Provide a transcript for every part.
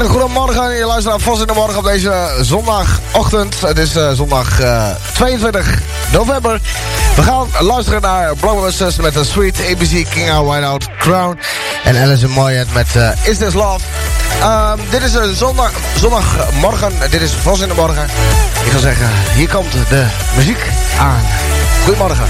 En een goedemorgen, je luistert Vos in de Morgen op deze zondagochtend. Het is uh, zondag uh, 22 november. We gaan luisteren naar Blauwe met de Sweet ABC, King Out, Whiteout, Crown. En Alison Moyet met uh, Is This Love. Um, dit is een zondag, zondagmorgen, dit is Vos in de Morgen. Ik ga zeggen, hier komt de muziek aan. Goedemorgen.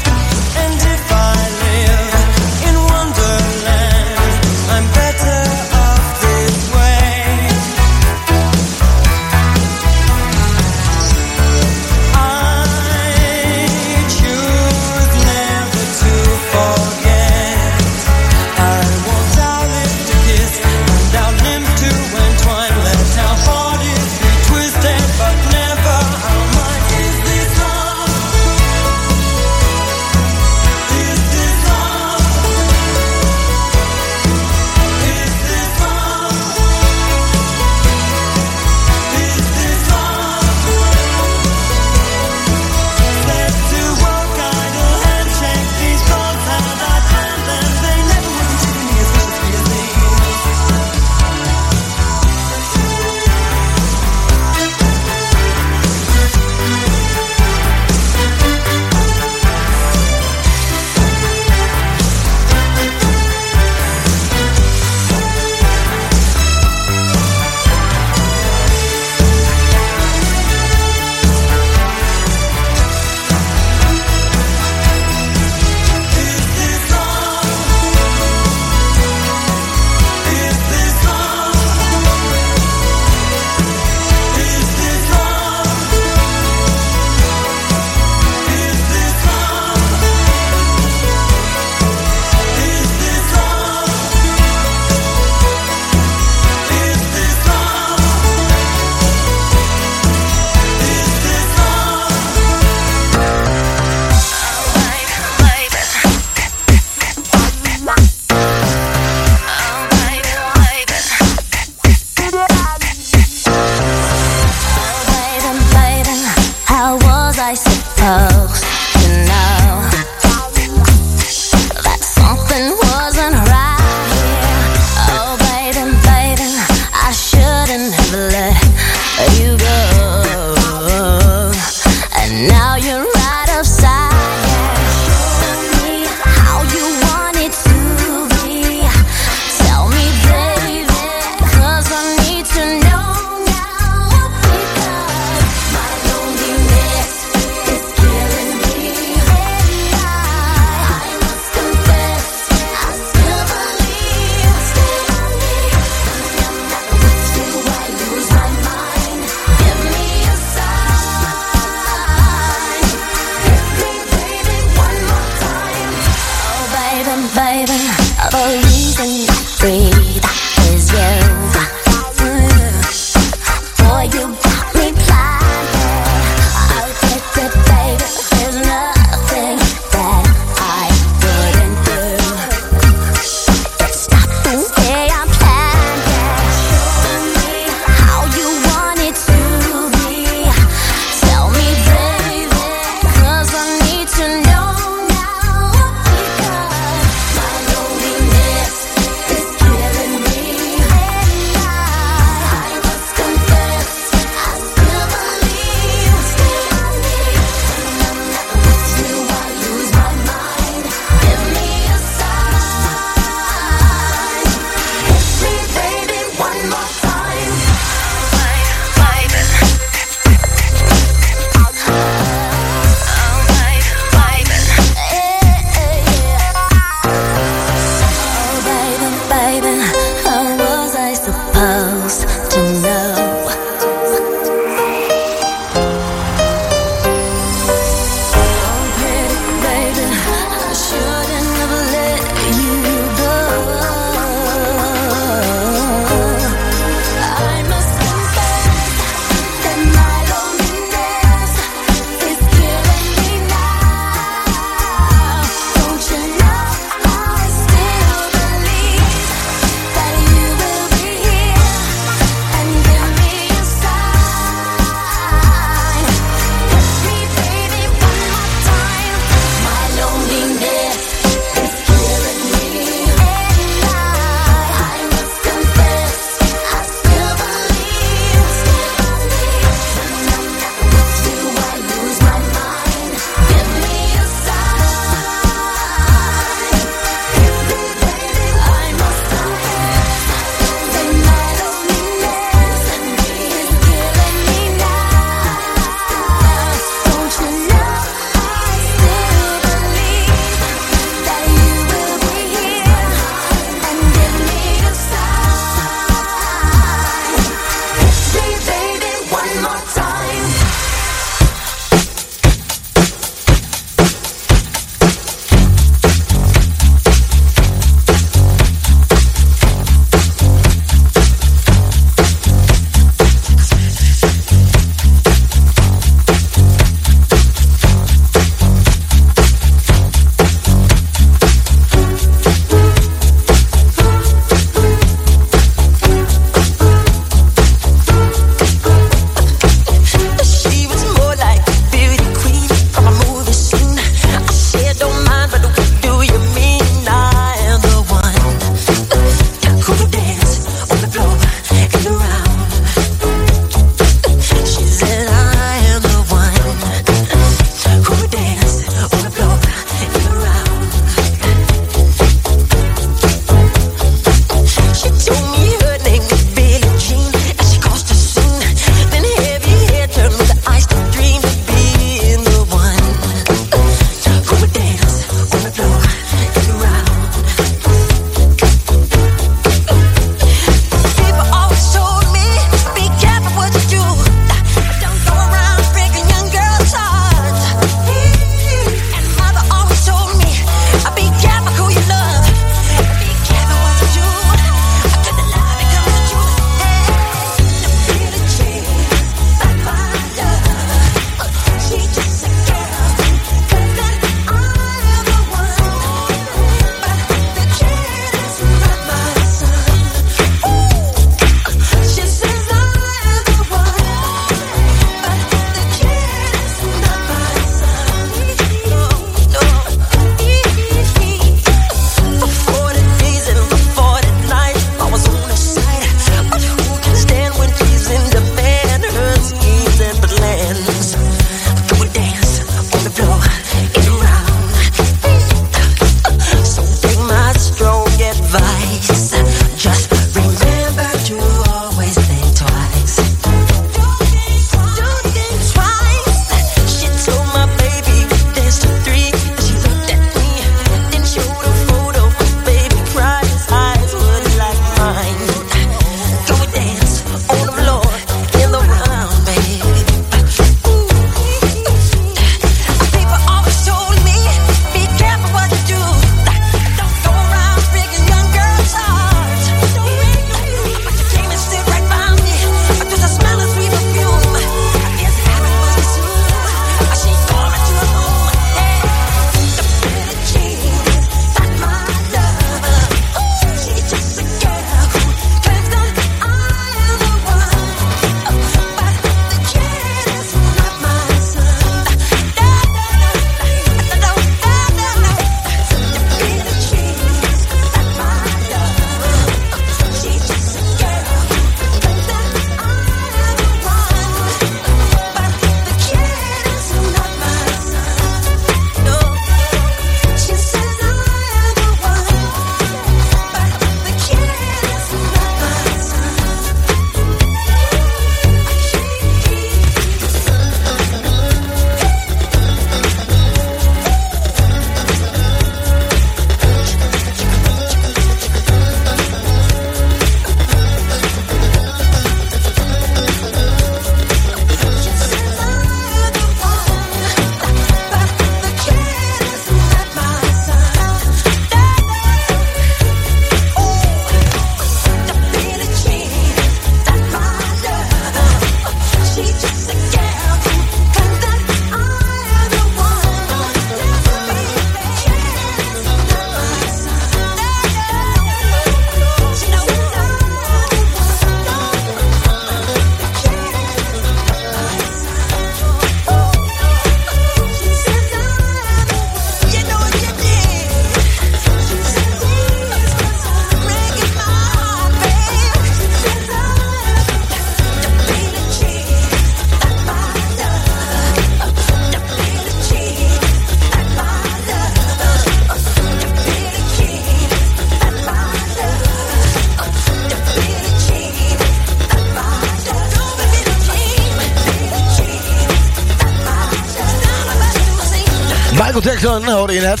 Hoorde je net.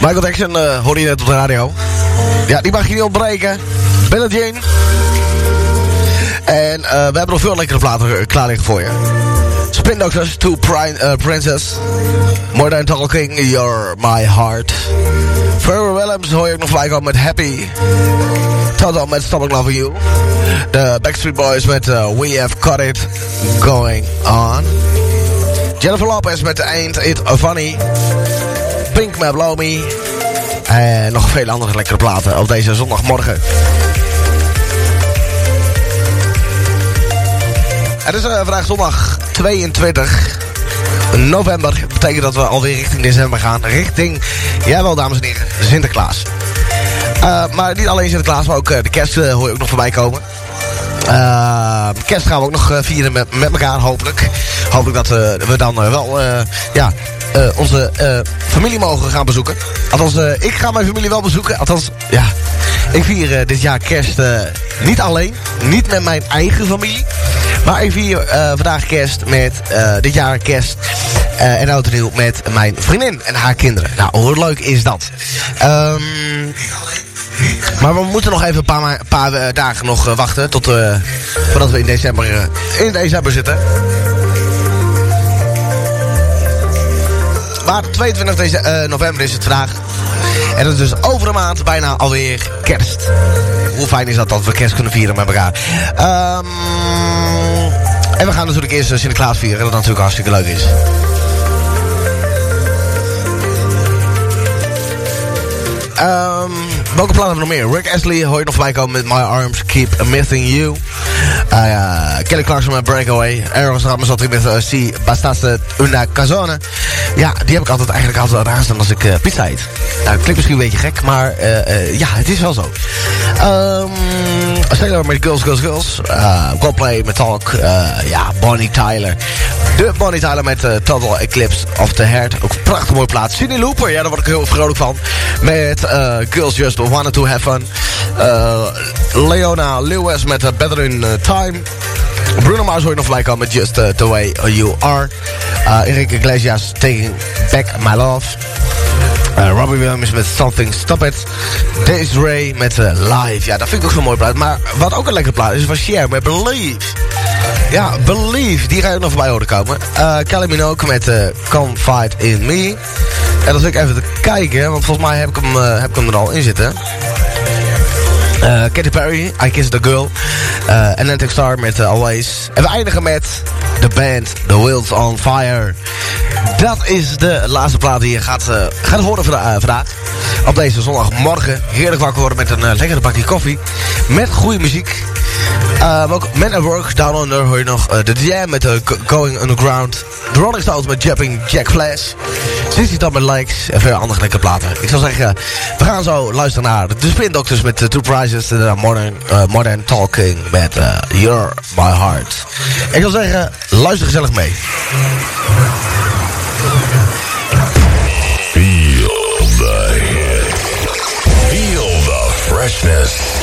Michael Jackson uh, hoorde je net op de radio. Ja, die mag je niet ontbreken. Billie Jean. En uh, we hebben nog veel lekkere platen klaar liggen voor je. Spin Doctors, To uh, Princess. More Than Talking, You're My Heart. Pharrell Williams hoor je ook nog voorbij met Happy. Toto met Stop Loving You. De Backstreet Boys met uh, We Have Got It Going On. Jennifer Lopez met Ain't It Funny. Pink met Blow. En nog veel andere lekkere platen op deze zondagmorgen. Het is uh, vandaag zondag 22 november. Dat betekent dat we alweer richting december gaan. Richting, jawel dames en heren, Sinterklaas. Uh, maar niet alleen Sinterklaas, maar ook uh, de kerst uh, hoor je ook nog voorbij komen. kerst gaan we ook nog vieren met, met elkaar, hopelijk. Hopelijk dat we dan wel ja, onze familie mogen gaan bezoeken. Althans, ik ga mijn familie wel bezoeken. Althans, ja, ik vier dit jaar kerst niet alleen. Niet met mijn eigen familie. Maar ik vier vandaag kerst met dit jaar kerst uh, en oud met mijn vriendin en haar kinderen. Nou, hoe leuk is dat? Um, maar we moeten nog even een paar, uh, dagen nog uh, wachten tot uh, voordat we in december, in december zitten. Maar 22 deze, november is het vandaag. En dat is dus over een maand bijna alweer kerst. Hoe fijn is dat dat we kerst kunnen vieren met elkaar. Um, en we gaan natuurlijk eerst Sinterklaas vieren. Dat natuurlijk hartstikke leuk is. Um, welke plannen hebben we nog meer? Rick Astley hoor je nog voorbij komen met My Arms Keep Missing You. Uh, ja, Kelly Clarkson met Breakaway. Eros Ramazzotti met uh, Si Bastaste Una Casone. Ja, die heb ik altijd eigenlijk altijd aanstaan als ik uh, pizza eet. Nou, klinkt misschien een beetje gek, maar uh, ja, het is wel zo. Um, Sailor met Girls, Girls, Girls. Uh, Coldplay met Talk. ja, Bonnie Tyler. De Bonnie Tyler met Total Eclipse of the Heart. Ook een prachtig mooie plaat. Cindy Looper, ja, daar word ik heel vrolijk van. Met Girls Just Wanted to Have Fun. Leona Lewis met Better in Time. Bruno Mars hoor je nog komen met Just The Way You Are. Uh, Enrique Iglesias Taking Back My Love. Uh, Robbie Williams met Something Stop It. Ray met uh, Live. Ja, dat vind ik ook zo'n mooi plaat. Maar wat ook een lekker plaat is, was Cher met Believe. Ja, Believe. Die ga ook nog voorbij horen komen. Uh, Kelly Minogue met Confide in Me. En dan zit ik even te kijken, want volgens mij heb ik hem, heb ik hem er al in zitten. Katy Perry, I Kiss the Girl. Uh, Atlantic Star met Always. En we eindigen met de band The Wheels on Fire. Dat is de laatste plaat die je gaat, uh, gaat horen vandaag. Op deze zondagmorgen. Heerlijk wakker worden met een lekkere bakje koffie. Met goede muziek. Uh, ook Men at Work, Down Under hoor je nog uh, The Jam met uh, Going Underground. The Rolling Stones met Jumping Jack Flash. Sissy Top met Likes en veel andere lekkere platen. Ik zou zeggen, we gaan zo luisteren naar de Spin Doctors met uh, Two Prizes. En uh, modern, modern Talking met You're My Heart. Ik zou zeggen, luister gezellig mee. Freshness.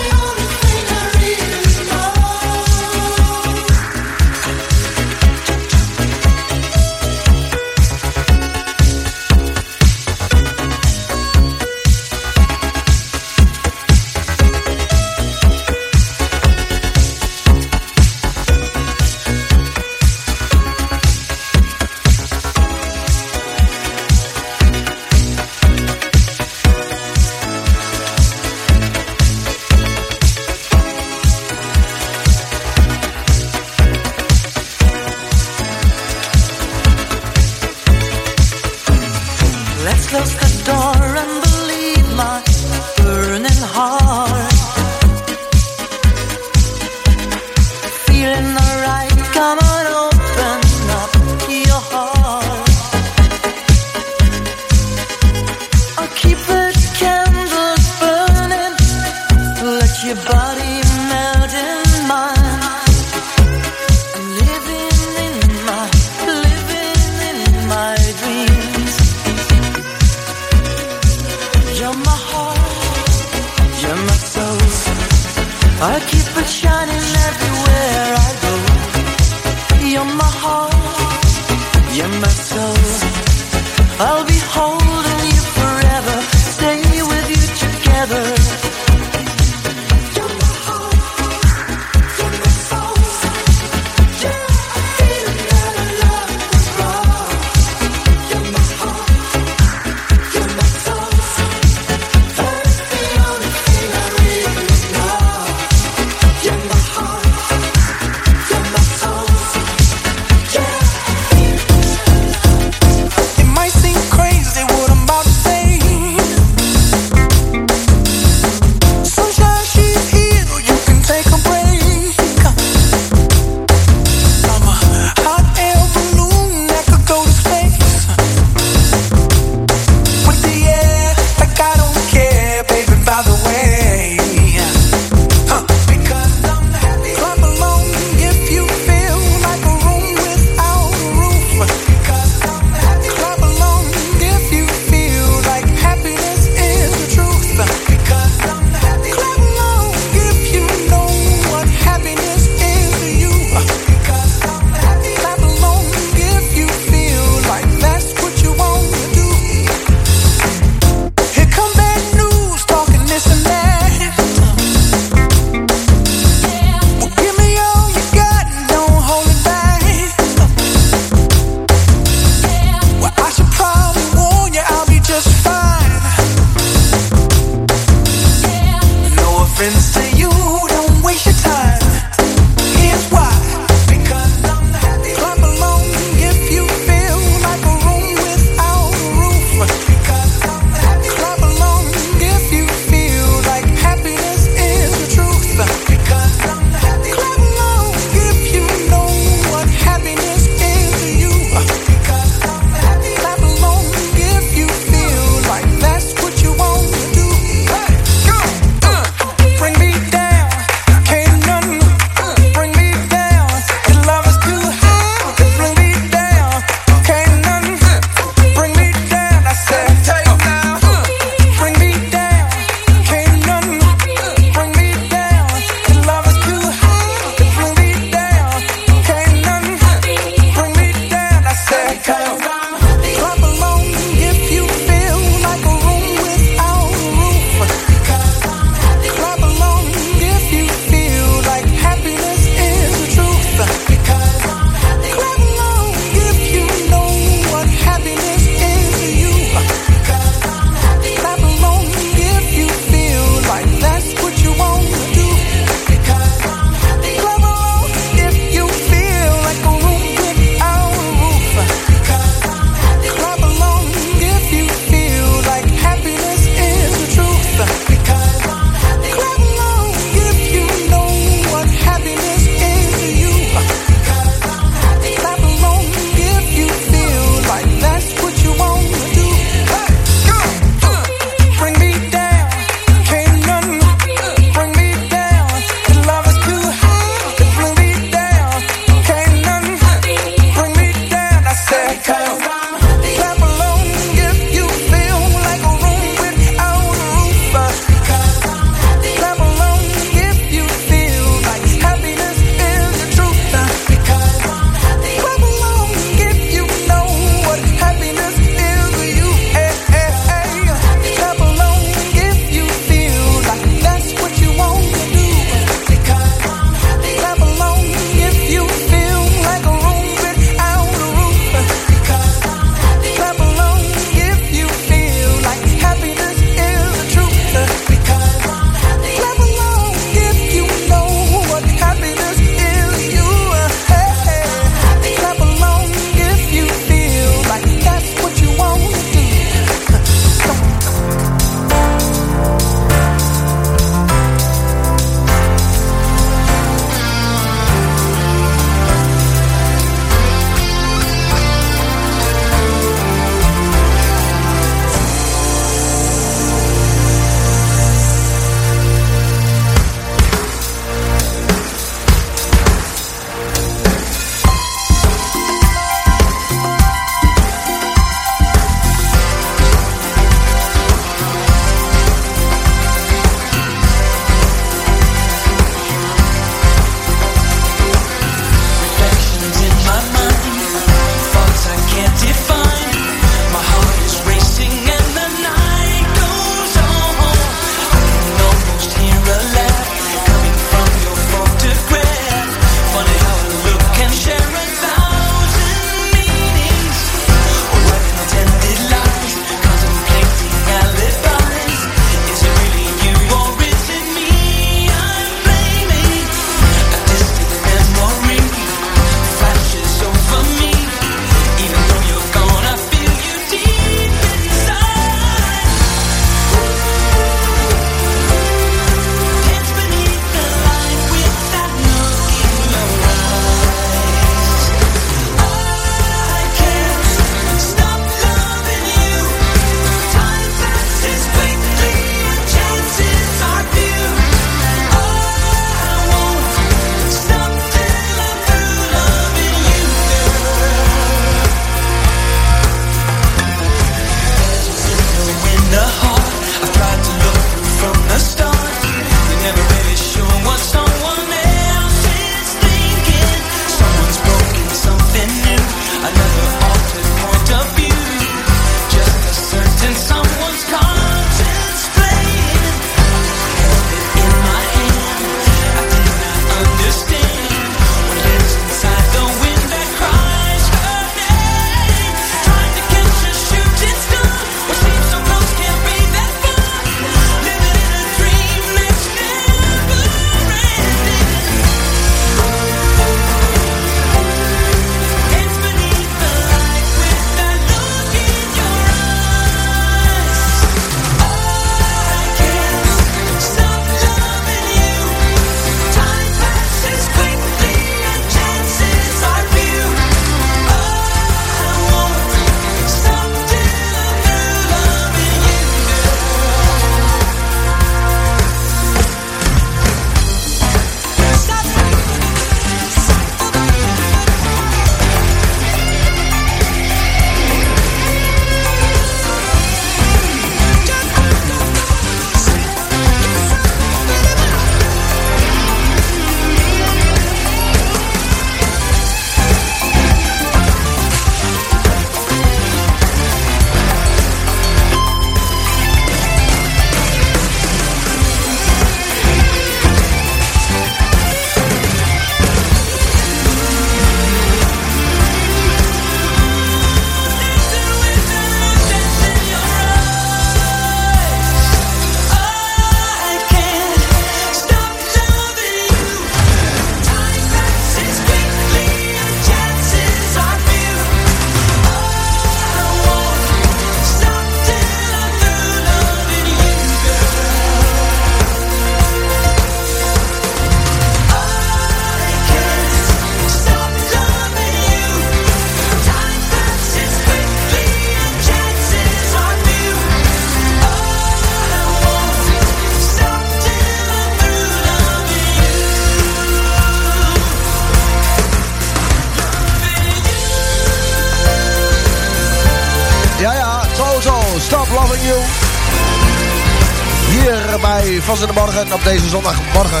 Op deze zondagmorgen.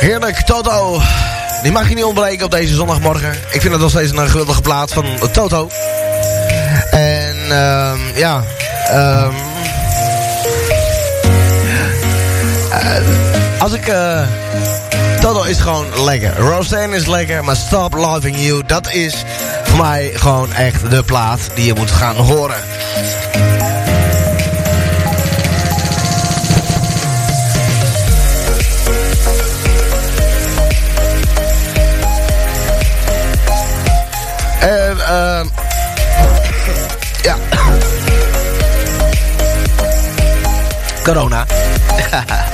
Heerlijk, Toto. Die mag je niet ontbreken op deze zondagmorgen. Ik vind het nog steeds een geweldige plaat van Toto. En um, ja, um, uh, als ik... Uh, Is gewoon lekker. Roseanne is lekker, maar Stop Loving You, dat is voor mij gewoon echt de plaat die je moet gaan horen. En, uh, ja. Corona.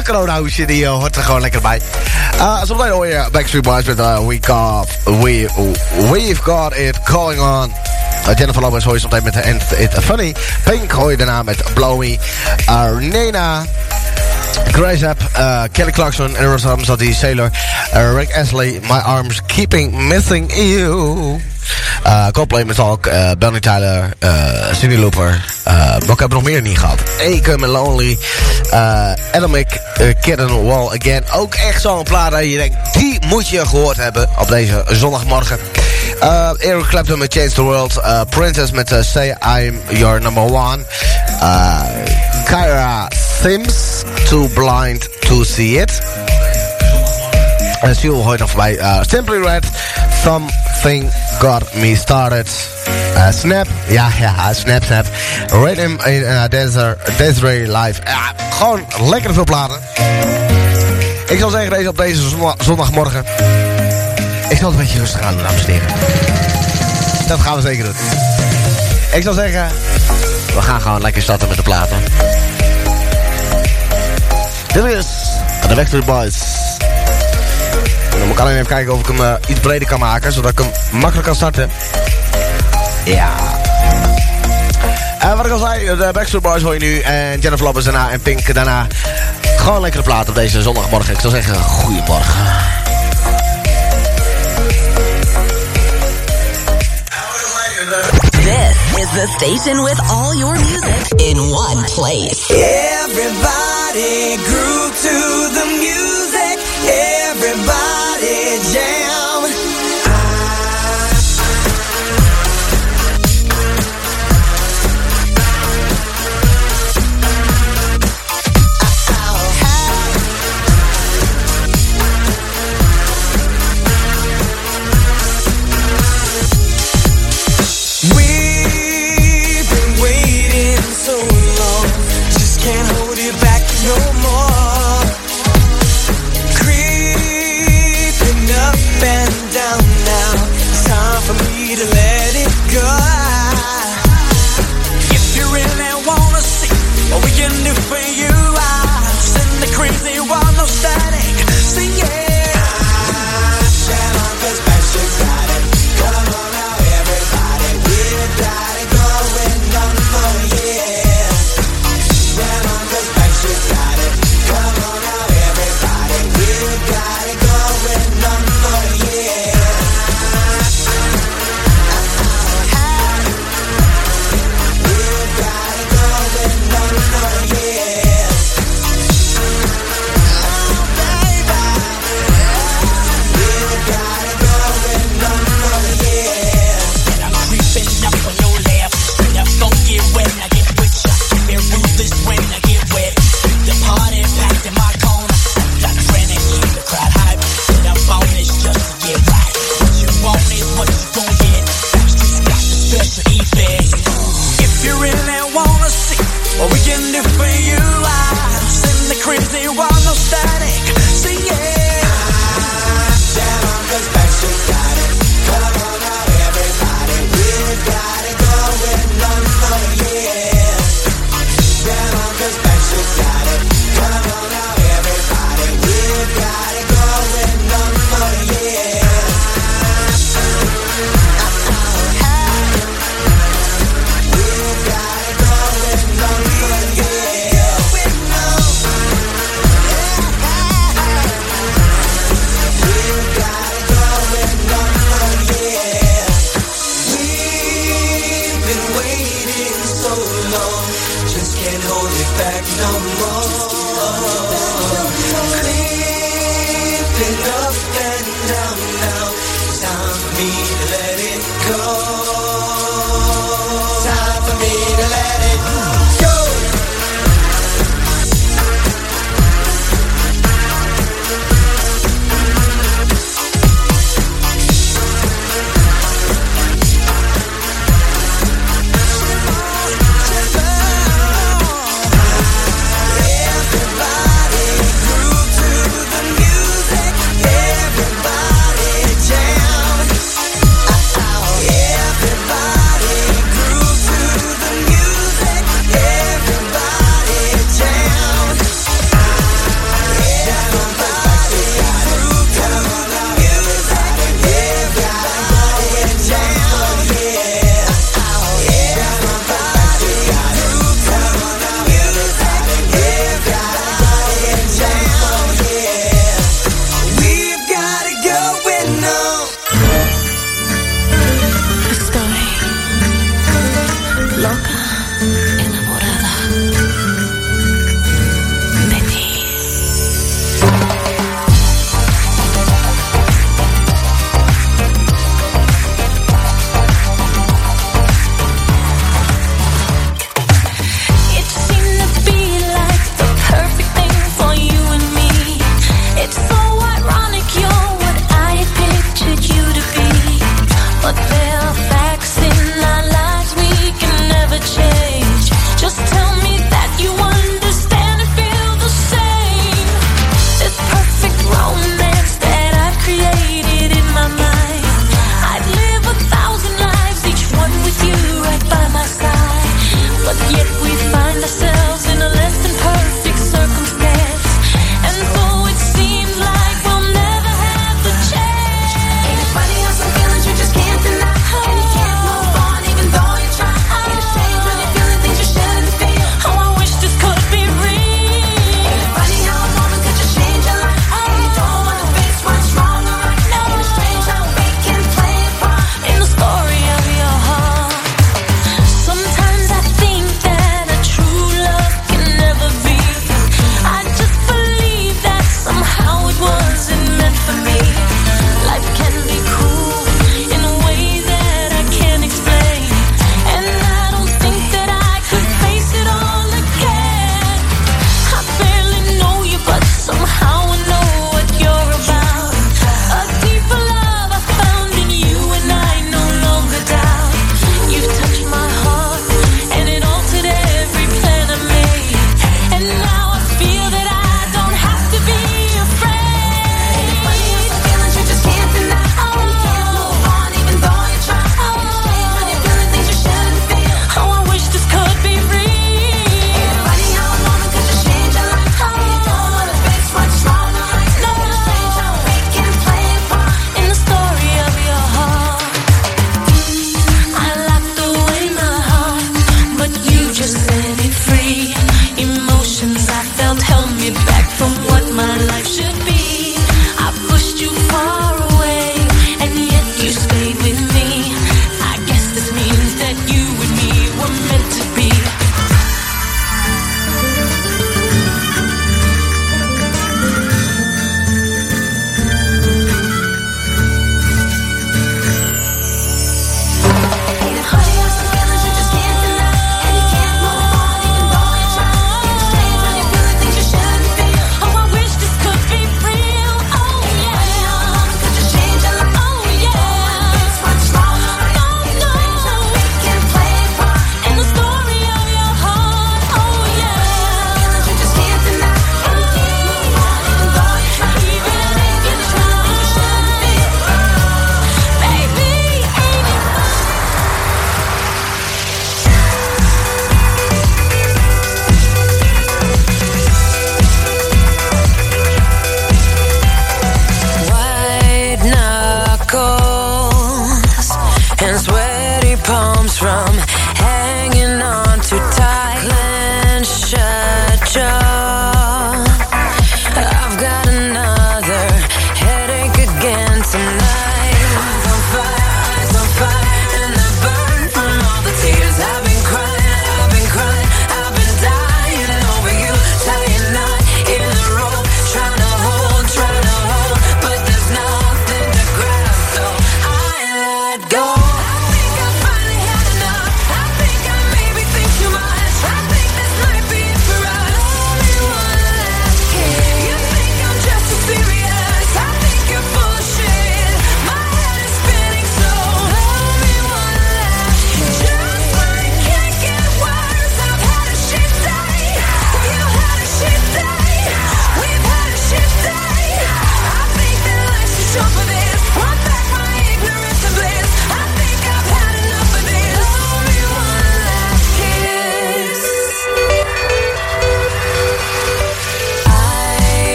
Een corona-hoesje, die uh, hoort er gewoon lekker bij. Uh, zometeen hoor je Backstreet Boys met uh, we got, we, We've Got It Going On. Uh, Jennifer Lopez hoor je zometeen met And It Funny. Pink hoor je daarna met Blow Me. Uh, Nena... Grace App, Kelly Clarkson, en Rosam zat die Sailor, Rick Astley, My Arms Keeping Missing You. Uh, Coldplay met Talk, Bonnie Tyler, Cindy Looper. Uh, wat hebben we nog meer niet gehad? Acom and Lonely, uh, Atomic, uh, Wall Again. Ook echt zo'n plaat dat je denkt, die moet je gehoord hebben op deze zondagmorgen. Uh, Eric Clapton met Change the World. Uh, Princess met Say I'm Your Number One. Kyra Sims, Too Blind to See It. En Seal hoort nog. Uh, Simply Red, Something Got Me Started. Uh, snap, ja, ja, Snap, Snap. Rhythm in uh, Desert, Desiree Live. Gewoon lekker veel platen. Ik zal zeggen, deze op deze zondagmorgen. Ik zal het een beetje rustig aan doen, dames en heren. Dat gaan we zeker doen. Ik zal zeggen, we gaan gewoon lekker starten met de platen. Dit is de Backstreet Boys. Dan moet ik alleen even kijken of ik hem uh, iets breder kan maken, zodat ik hem makkelijk kan starten. Ja. En wat ik al zei, de Backstreet Boys hoor je nu. En Jennifer Lopez daarna en Pink daarna. Gewoon lekkere plaat op deze zondagmorgen. Ik zou zeggen, goedemorgen. This is the station with all your music in one place. Everybody grew to the music. Everybody jam.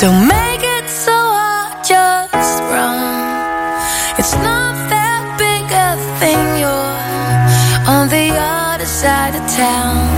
Don't make it so I just run. It's not that big a thing. You're on the other side of town.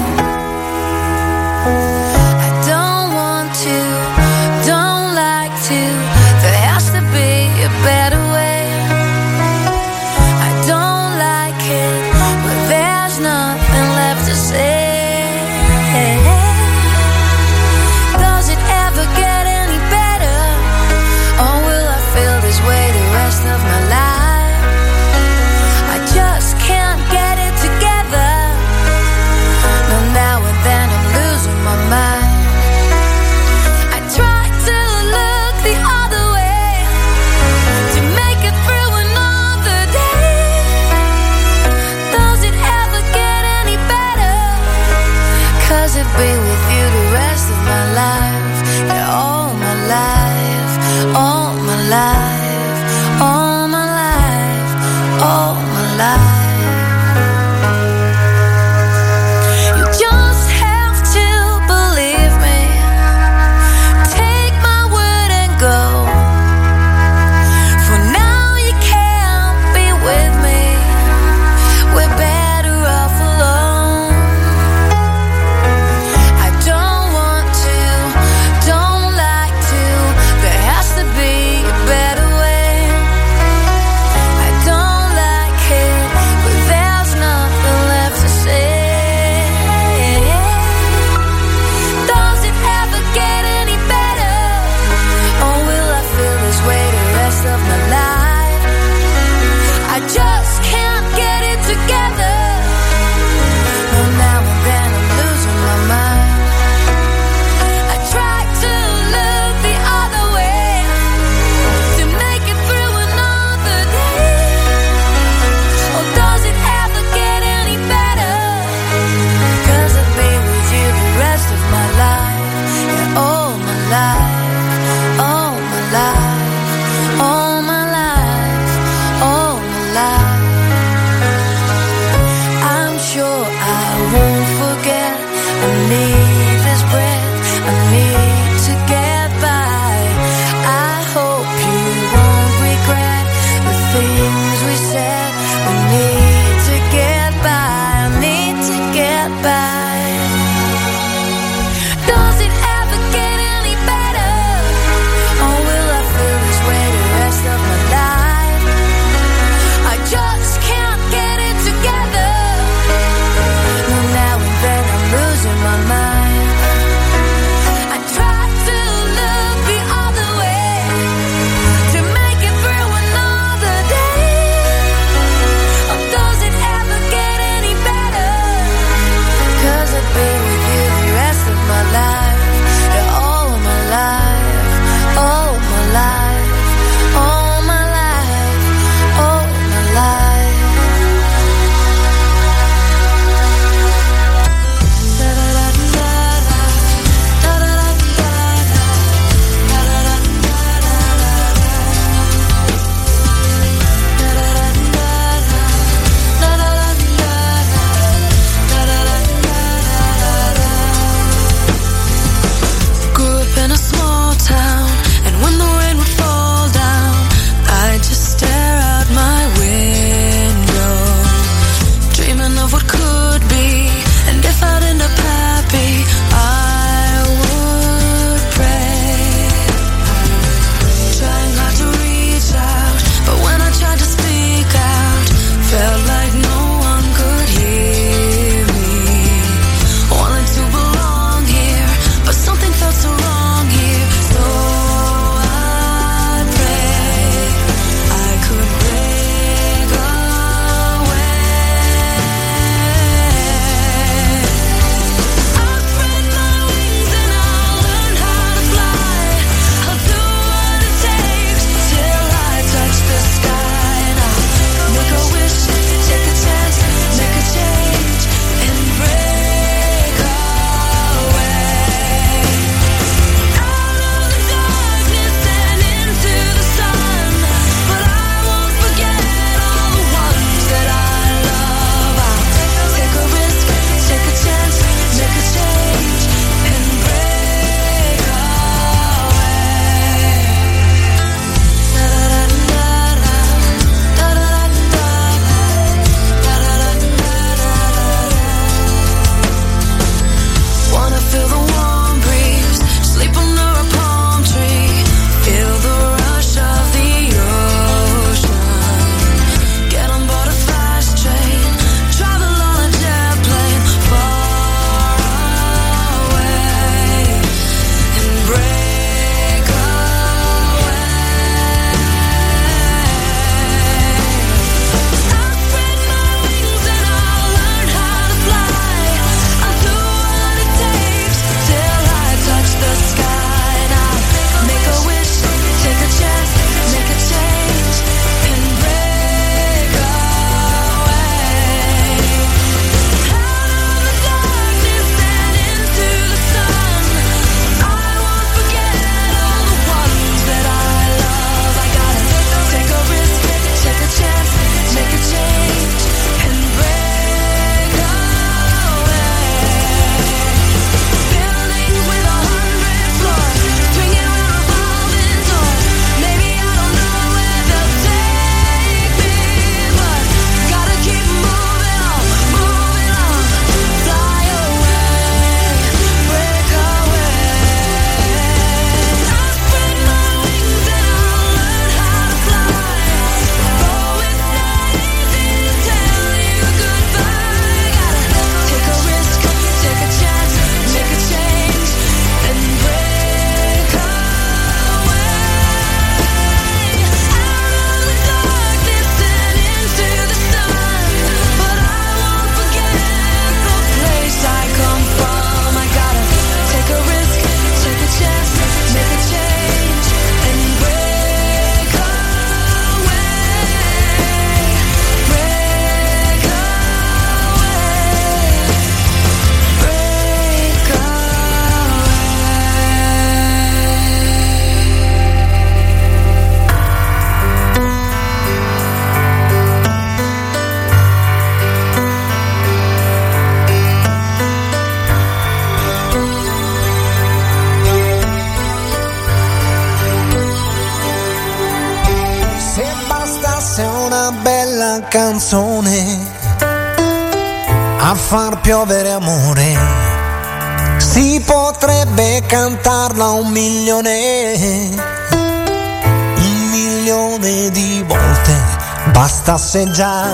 Già,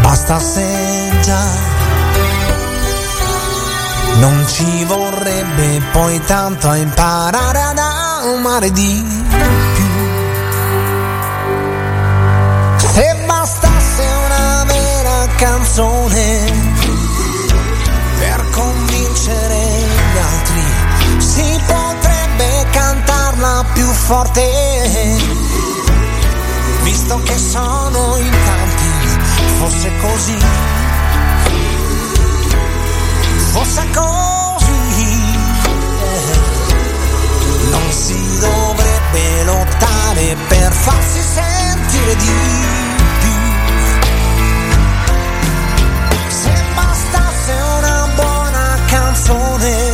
bastasse già. Non ci vorrebbe poi tanto a imparare ad amare di più. Se bastasse una vera canzone per convincere gli altri, si potrebbe cantarla più forte. Visto che sono in tanti, fosse così fosse così, non si dovrebbe lottare per farsi sentire di più. Se bastasse una buona canzone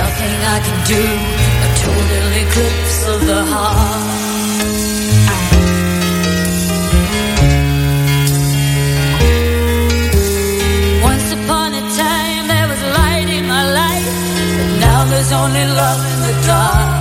Nothing I can do, a total eclipse of the heart. Once upon a time there was light in my life, but now there's only love in the dark.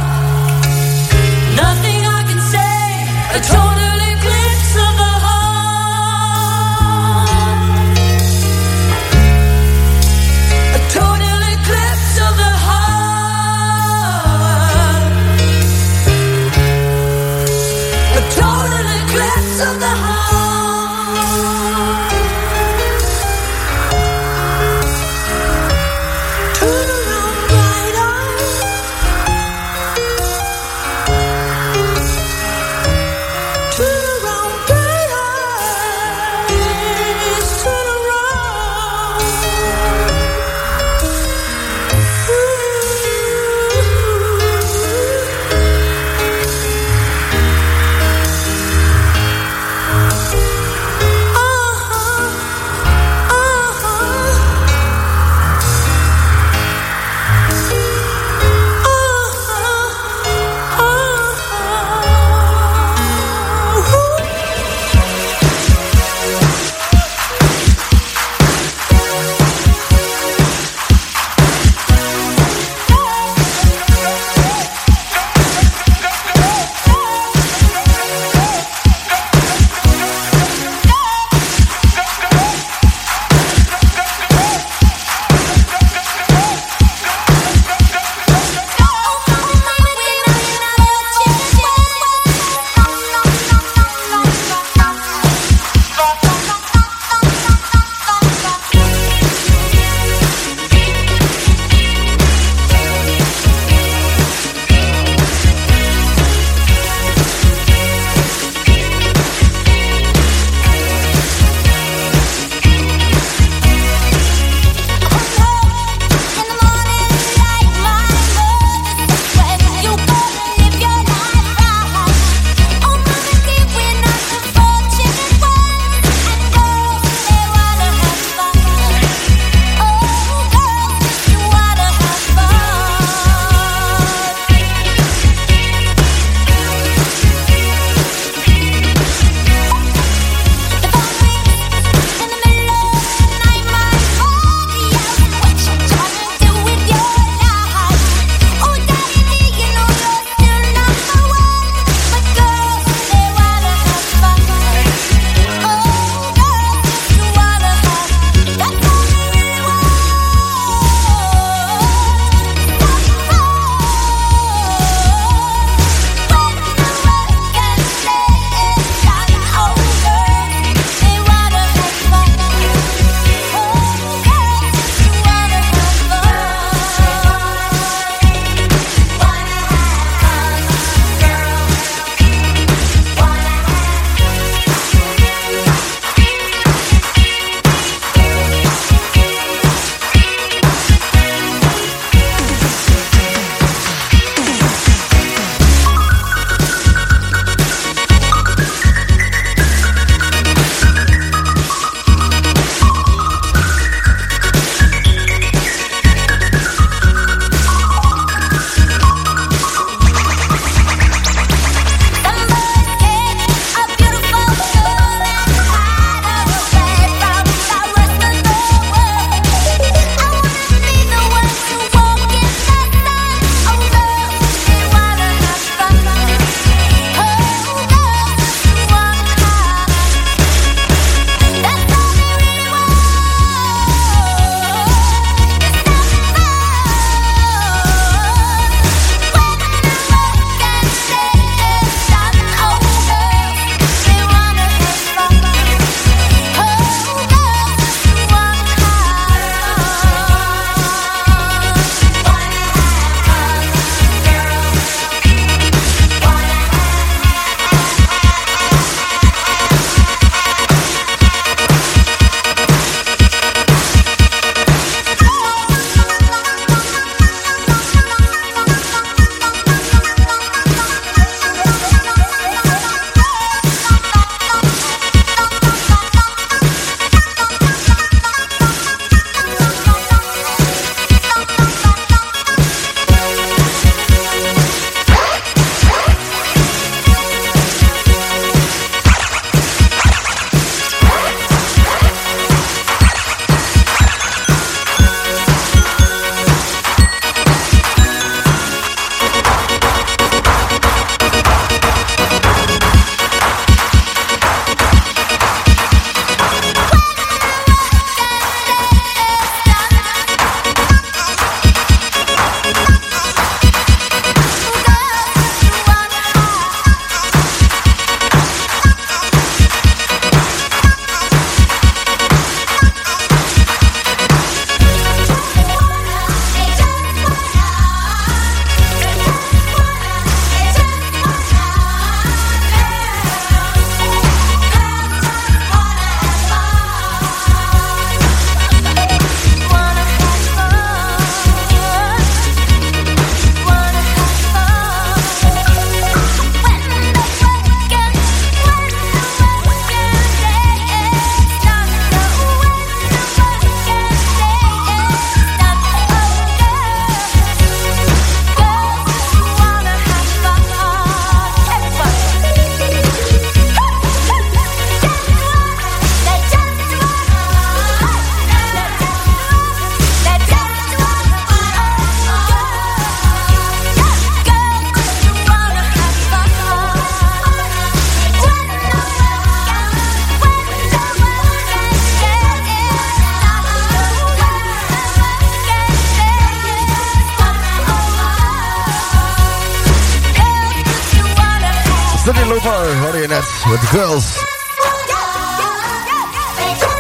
Girls.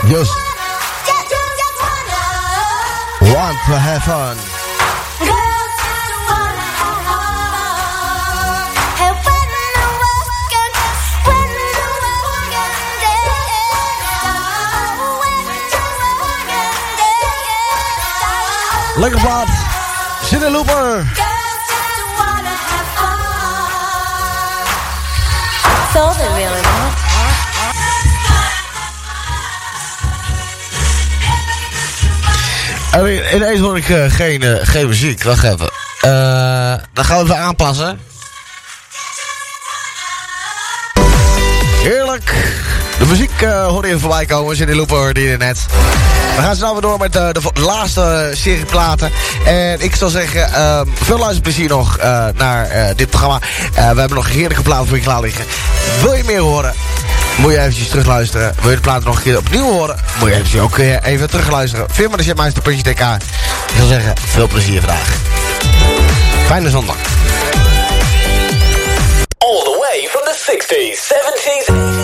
Just want to have fun. Lekker plaat. Cindy Looper. Ineens hoor ik eh, geen, eh, geen muziek. Wacht even. Eh, dan gaan we even aanpassen. Heerlijk. De muziek uh, hoorde je voorbij komen. Cindy Looper hoorde je net. We gaan snel weer door met uh, de, laatste serie platen. En ik zal zeggen, ehm, veel luisterplezier nog naar dit programma. We hebben nog heerlijke platen voor je klaar liggen. Wil je meer horen? Moet je eventjes terugluisteren. Wil je de platen nog een keer opnieuw horen? Moet je eventjes ook eh, even terugluisteren. Vind maar de Jetmeister.dk. Ik zal zeggen, veel plezier vandaag. Fijne zondag. All the way from the 60s, 70s,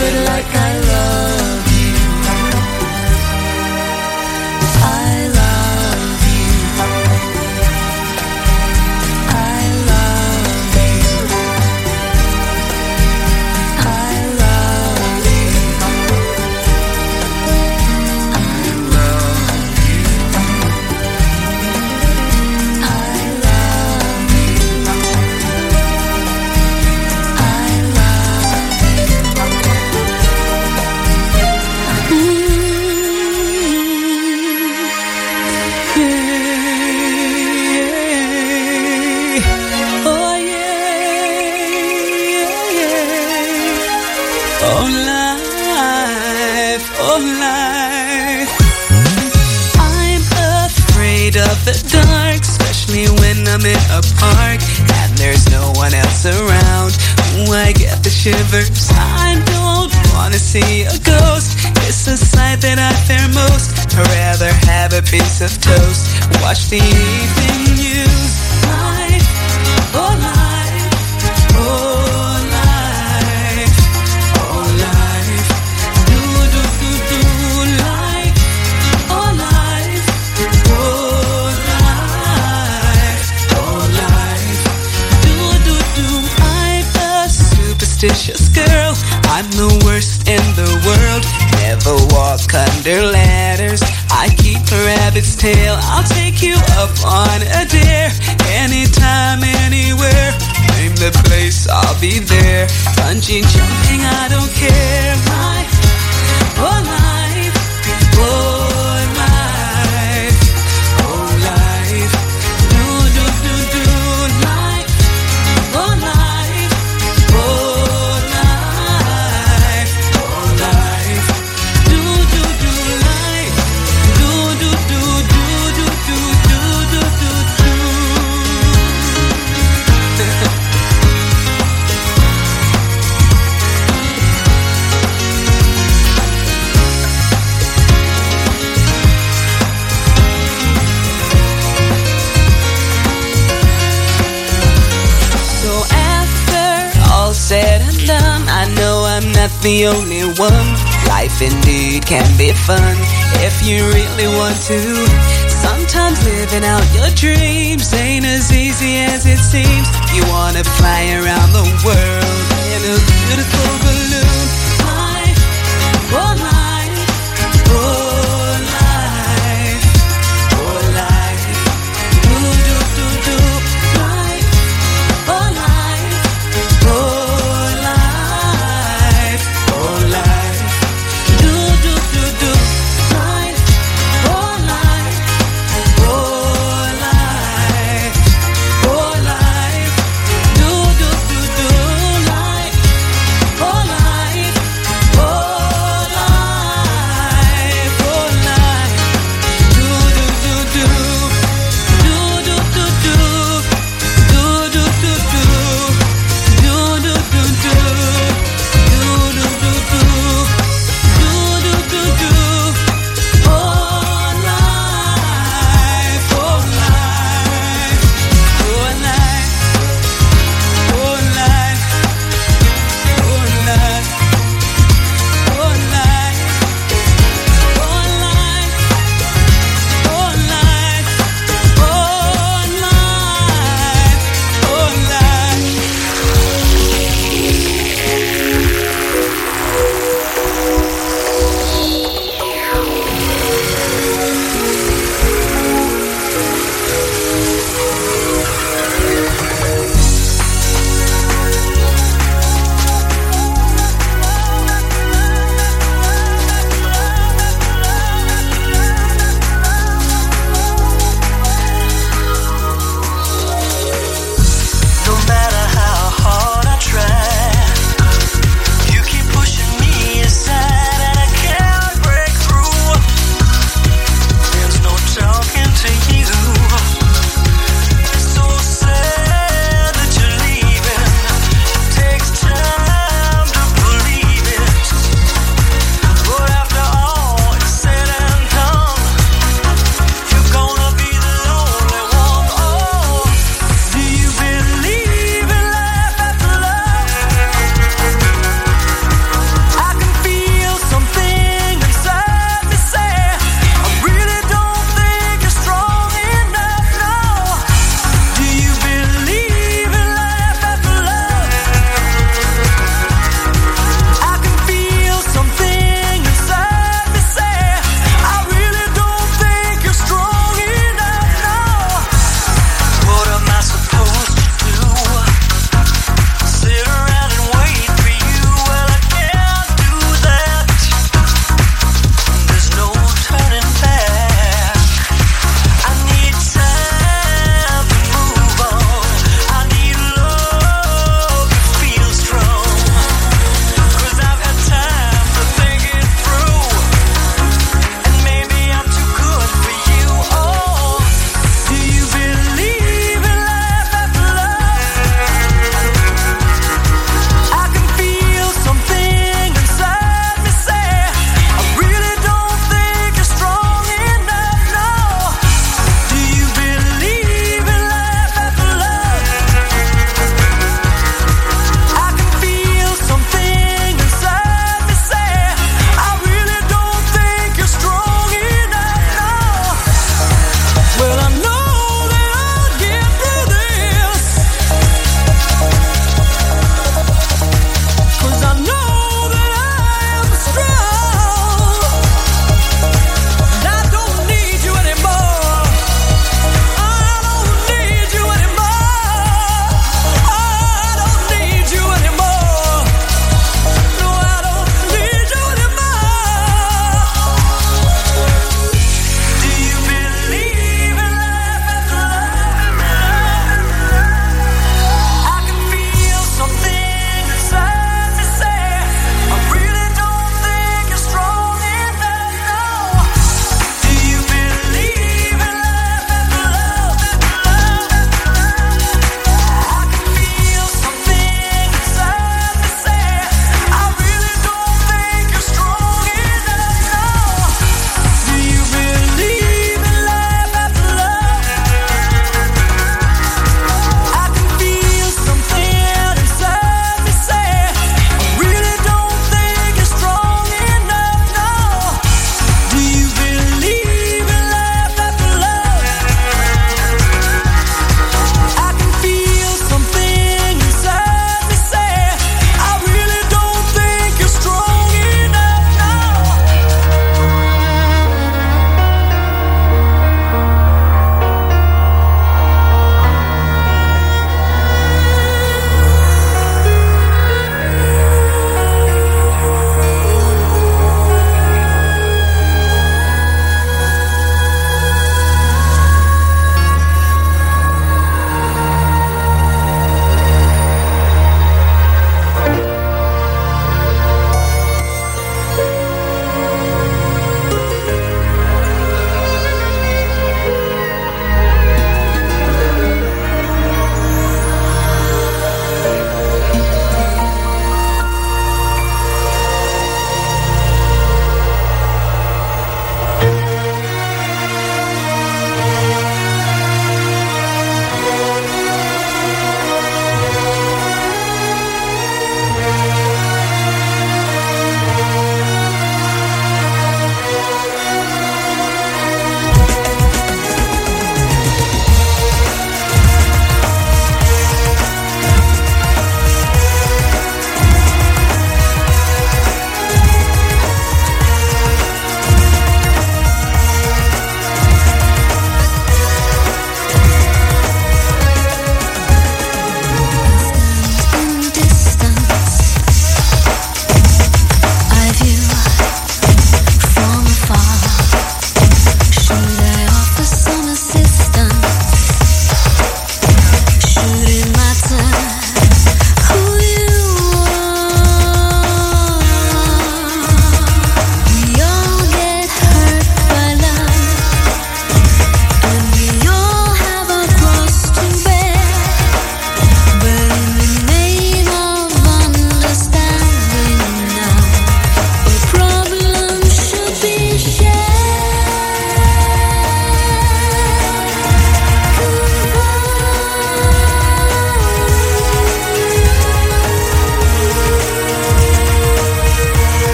something like I love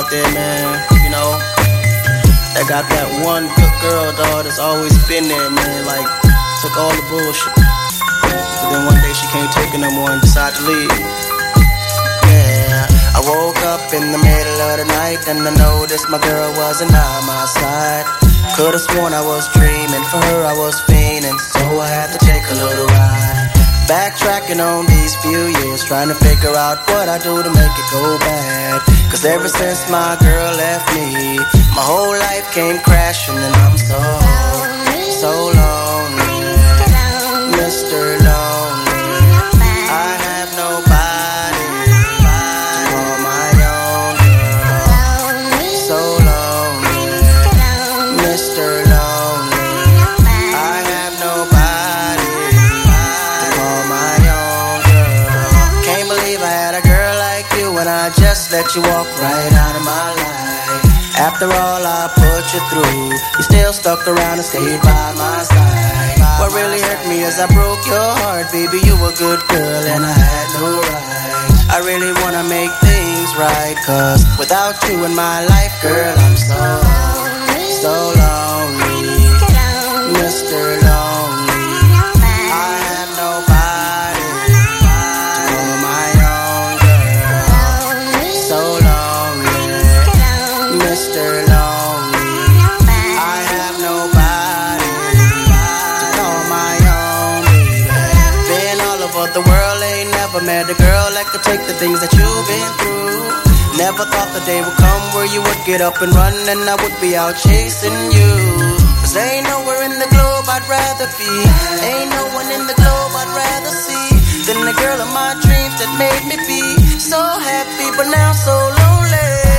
out there, man. You know, that got that one good girl, dog, that's always been there, man. Like, took all the bullshit. But then one day she can't take it no more and decided to leave. Yeah, I woke up in the middle of the night and I noticed my girl wasn't by my side. Could've sworn I was dreaming, for her I was fiending, so I had to take a little ride. Backtracking on these few years, trying to figure out what I do to make it go bad. Cause ever since my girl left me, my whole life came crashing and I'm so, so lonely. After all I put you through, you still stuck around and stayed by my side. What really hurt me is I broke your heart, baby. You were a good girl and I had no right. I really wanna make things right, cause without you in my life, girl, I'm so, so lonely. Mr. that could take the things that you've been through. Never thought the day would come where you would get up and run and I would be out chasing you. Cause ain't nowhere in the globe I'd rather be. Ain't no one in the globe I'd rather see than the girl of my dreams that made me be so happy, but now so lonely.